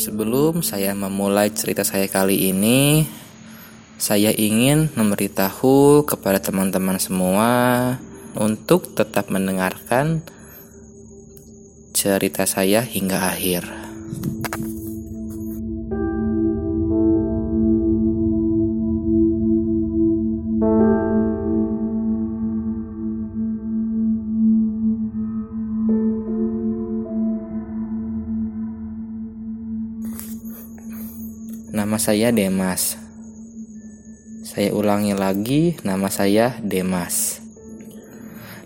Sebelum saya memulai cerita saya kali ini, saya ingin memberitahu kepada teman-teman semua untuk tetap mendengarkan cerita saya hingga akhir. Saya Demas. Saya ulangi lagi, nama saya Demas.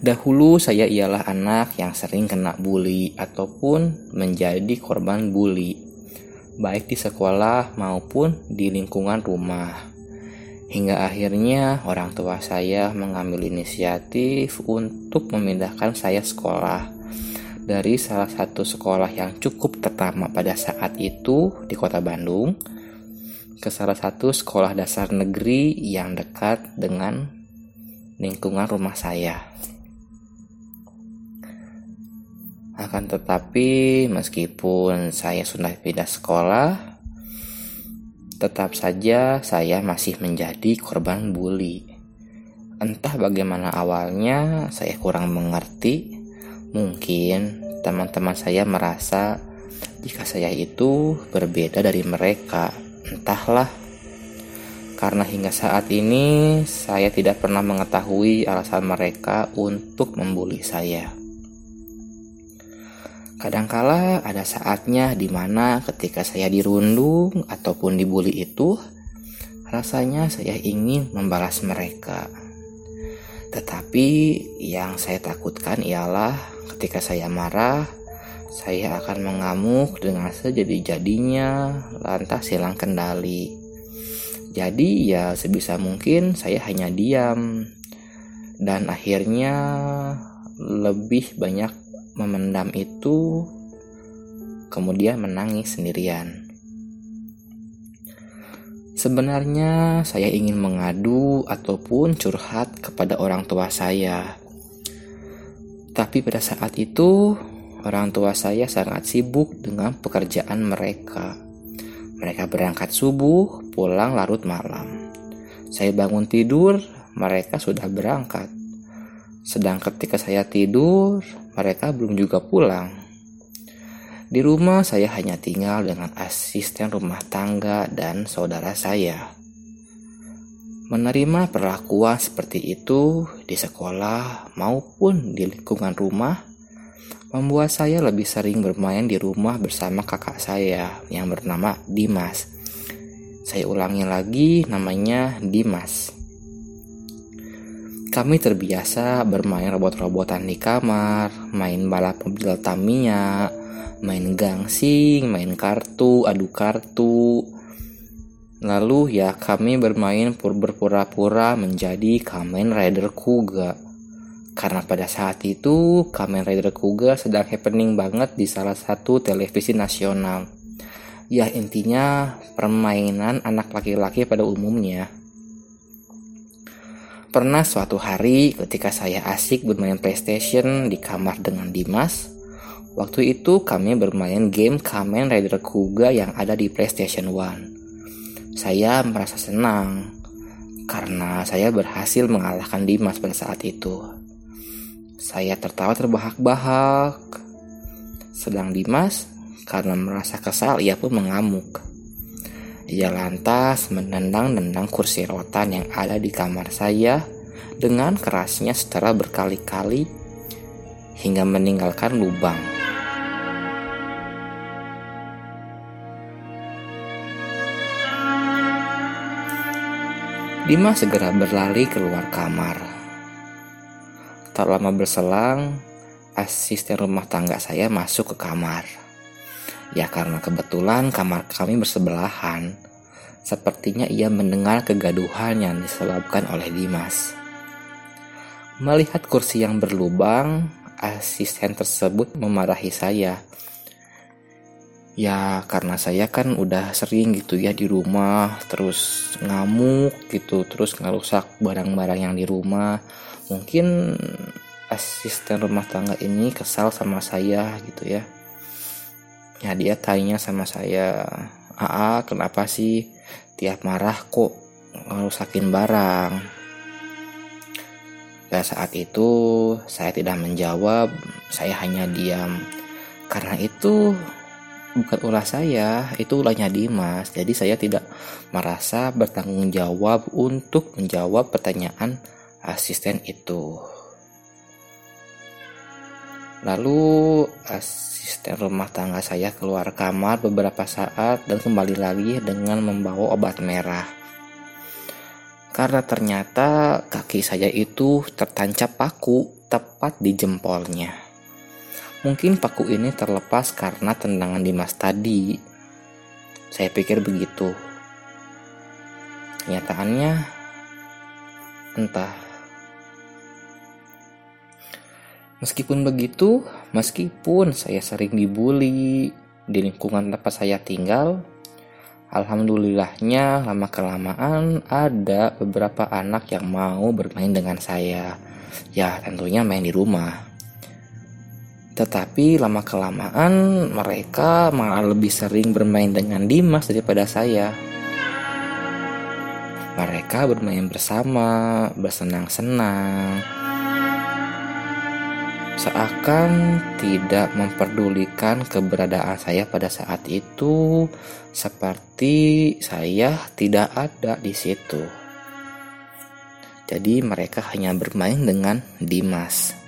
Dahulu saya ialah anak yang sering kena bully ataupun menjadi korban bully, baik di sekolah maupun di lingkungan rumah. Hingga akhirnya orang tua saya mengambil inisiatif untuk memindahkan saya sekolah dari salah satu sekolah yang cukup tertama pada saat itu di kota Bandung ke salah satu sekolah dasar negeri yang dekat dengan lingkungan rumah saya. Akan tetapi, meskipun saya sudah pindah sekolah, tetap saja saya masih menjadi korban bully. Entah bagaimana awalnya, saya kurang mengerti. Mungkin teman-teman saya merasa jika saya itu berbeda dari mereka Entahlah, karena hingga saat ini saya tidak pernah mengetahui alasan mereka untuk membuli saya. Kadangkala ada saatnya di mana ketika saya dirundung ataupun dibully itu, rasanya saya ingin membalas mereka. Tetapi yang saya takutkan ialah ketika saya marah, saya akan mengamuk dengan sejadi-jadinya lantas hilang kendali. Jadi ya sebisa mungkin saya hanya diam dan akhirnya lebih banyak memendam itu kemudian menangis sendirian. Sebenarnya saya ingin mengadu ataupun curhat kepada orang tua saya. Tapi pada saat itu Orang tua saya sangat sibuk dengan pekerjaan mereka. Mereka berangkat subuh, pulang larut malam. Saya bangun tidur, mereka sudah berangkat. Sedang ketika saya tidur, mereka belum juga pulang. Di rumah saya hanya tinggal dengan asisten rumah tangga dan saudara saya. Menerima perlakuan seperti itu di sekolah maupun di lingkungan rumah membuat saya lebih sering bermain di rumah bersama kakak saya yang bernama Dimas. Saya ulangi lagi, namanya Dimas. Kami terbiasa bermain robot-robotan di kamar, main balap mobil Tamiya, main gangsing, main kartu, adu kartu. Lalu ya kami bermain berpura-pura menjadi Kamen Rider Kuga karena pada saat itu Kamen Rider Kuga sedang happening banget di salah satu televisi nasional. Ya intinya permainan anak laki-laki pada umumnya. Pernah suatu hari ketika saya asik bermain PlayStation di kamar dengan Dimas, waktu itu kami bermain game Kamen Rider Kuga yang ada di PlayStation One. Saya merasa senang karena saya berhasil mengalahkan Dimas pada saat itu. Saya tertawa terbahak-bahak. Sedang Dimas, karena merasa kesal, ia pun mengamuk. Ia lantas menendang-nendang kursi rotan yang ada di kamar saya dengan kerasnya secara berkali-kali hingga meninggalkan lubang. Dimas segera berlari keluar kamar. Tak lama berselang, asisten rumah tangga saya masuk ke kamar. Ya karena kebetulan kamar kami bersebelahan, sepertinya ia mendengar kegaduhan yang disebabkan oleh Dimas. Melihat kursi yang berlubang, asisten tersebut memarahi saya. Ya karena saya kan udah sering gitu ya di rumah terus ngamuk gitu terus ngerusak barang-barang yang di rumah mungkin asisten rumah tangga ini kesal sama saya gitu ya Ya dia tanya sama saya, "Aa, kenapa sih tiap marah kok rusakin barang?" Pada saat itu saya tidak menjawab, saya hanya diam. Karena itu bukan ulah saya, itu ulahnya Dimas. Jadi saya tidak merasa bertanggung jawab untuk menjawab pertanyaan asisten itu. Lalu asisten rumah tangga saya keluar kamar beberapa saat dan kembali lagi dengan membawa obat merah. Karena ternyata kaki saya itu tertancap paku tepat di jempolnya. Mungkin paku ini terlepas karena tendangan Dimas tadi. Saya pikir begitu. Kenyataannya entah. Meskipun begitu, meskipun saya sering dibully di lingkungan tempat saya tinggal, alhamdulillahnya lama kelamaan ada beberapa anak yang mau bermain dengan saya. Ya, tentunya main di rumah. Tetapi lama-kelamaan mereka malah lebih sering bermain dengan Dimas daripada saya. Mereka bermain bersama, bersenang-senang. Seakan tidak memperdulikan keberadaan saya pada saat itu, seperti saya tidak ada di situ. Jadi mereka hanya bermain dengan Dimas.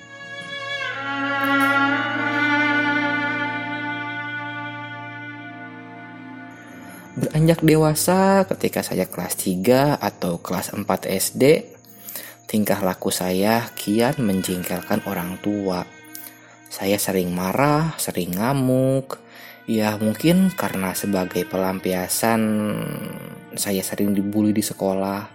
Beranjak dewasa ketika saya kelas 3 atau kelas 4 SD, tingkah laku saya kian menjengkelkan orang tua. Saya sering marah, sering ngamuk. Ya mungkin karena sebagai pelampiasan saya sering dibully di sekolah.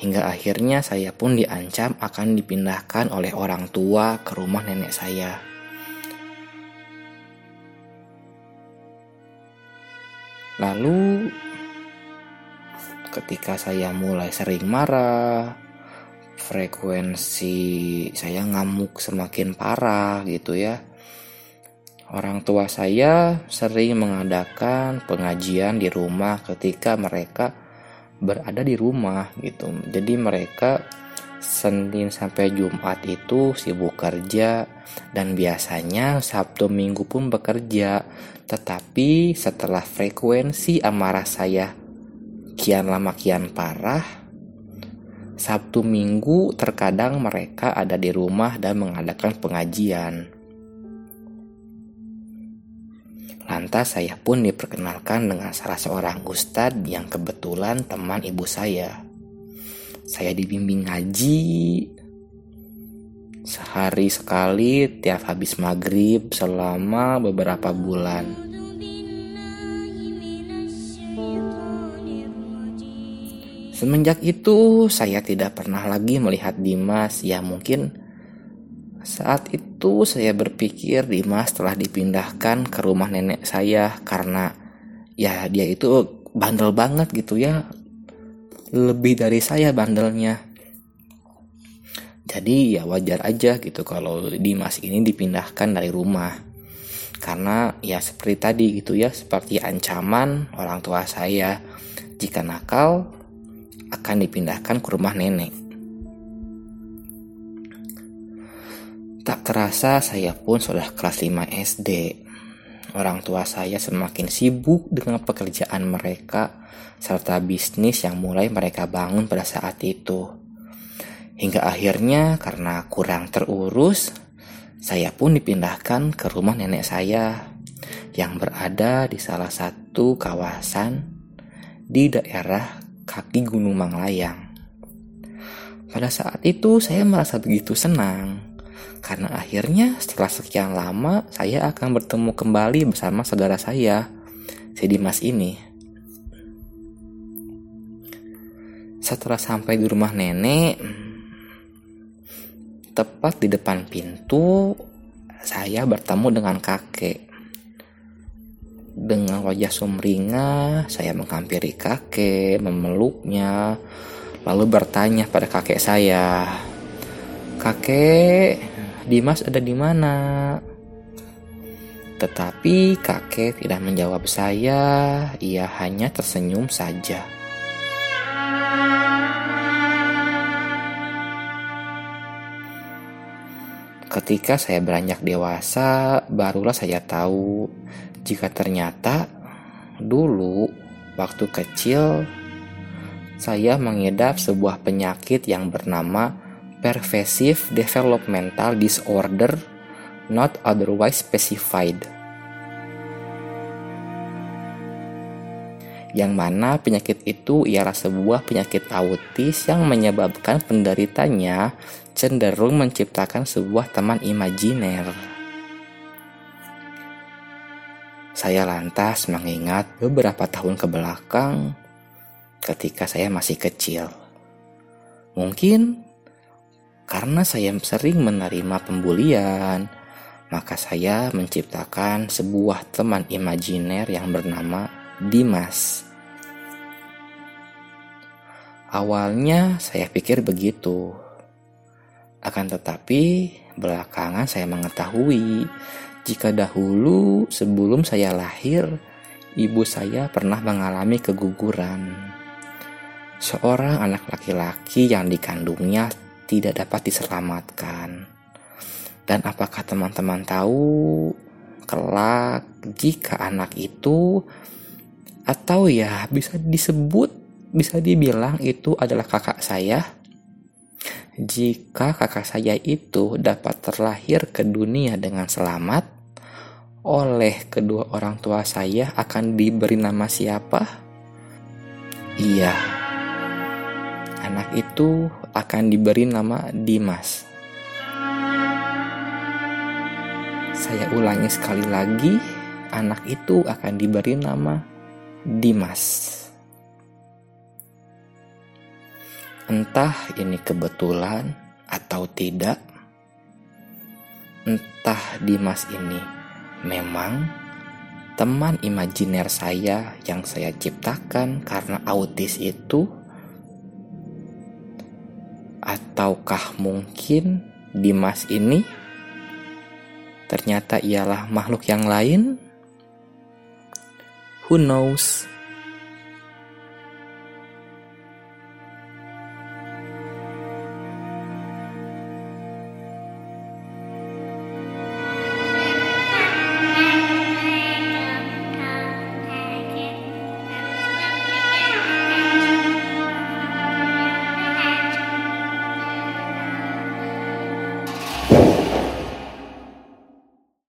Hingga akhirnya saya pun diancam akan dipindahkan oleh orang tua ke rumah nenek saya. Lalu ketika saya mulai sering marah, frekuensi saya ngamuk semakin parah gitu ya. Orang tua saya sering mengadakan pengajian di rumah ketika mereka berada di rumah gitu. Jadi mereka Senin sampai Jumat itu sibuk kerja dan biasanya Sabtu Minggu pun bekerja. Tetapi setelah frekuensi amarah saya kian lama kian parah, Sabtu Minggu terkadang mereka ada di rumah dan mengadakan pengajian. Lantas saya pun diperkenalkan dengan salah seorang ustadz yang kebetulan teman ibu saya saya dibimbing ngaji. Sehari sekali tiap habis maghrib selama beberapa bulan. Semenjak itu saya tidak pernah lagi melihat Dimas. Ya mungkin saat itu saya berpikir Dimas telah dipindahkan ke rumah nenek saya karena ya dia itu bandel banget gitu ya lebih dari saya bandelnya. Jadi ya wajar aja gitu kalau Dimas ini dipindahkan dari rumah. Karena ya seperti tadi gitu ya seperti ancaman orang tua saya. Jika nakal akan dipindahkan ke rumah nenek. Tak terasa saya pun sudah kelas 5 SD orang tua saya semakin sibuk dengan pekerjaan mereka serta bisnis yang mulai mereka bangun pada saat itu. Hingga akhirnya karena kurang terurus, saya pun dipindahkan ke rumah nenek saya yang berada di salah satu kawasan di daerah kaki Gunung Manglayang. Pada saat itu saya merasa begitu senang karena akhirnya setelah sekian lama saya akan bertemu kembali bersama saudara saya, si Dimas ini. Setelah sampai di rumah nenek, tepat di depan pintu, saya bertemu dengan kakek. Dengan wajah sumringah, saya menghampiri kakek, memeluknya, lalu bertanya pada kakek saya, "Kakek, Dimas ada di mana?" Tetapi kakek tidak menjawab saya, ia hanya tersenyum saja. Ketika saya beranjak dewasa, barulah saya tahu jika ternyata dulu waktu kecil saya mengidap sebuah penyakit yang bernama pervasive developmental disorder not otherwise specified. Yang mana penyakit itu ialah sebuah penyakit autis yang menyebabkan penderitanya cenderung menciptakan sebuah teman imajiner. Saya lantas mengingat beberapa tahun ke belakang ketika saya masih kecil. Mungkin karena saya sering menerima pembulian, maka saya menciptakan sebuah teman imajiner yang bernama Dimas. Awalnya saya pikir begitu, akan tetapi, belakangan saya mengetahui jika dahulu sebelum saya lahir, ibu saya pernah mengalami keguguran. Seorang anak laki-laki yang dikandungnya tidak dapat diselamatkan. Dan apakah teman-teman tahu kelak jika anak itu atau ya bisa disebut bisa dibilang itu adalah kakak saya jika kakak saya itu dapat terlahir ke dunia dengan selamat, oleh kedua orang tua saya akan diberi nama siapa? Iya, anak itu akan diberi nama Dimas. Saya ulangi sekali lagi, anak itu akan diberi nama Dimas. Entah ini kebetulan atau tidak, entah Dimas ini memang teman imajiner saya yang saya ciptakan karena autis itu, ataukah mungkin Dimas ini ternyata ialah makhluk yang lain? Who knows?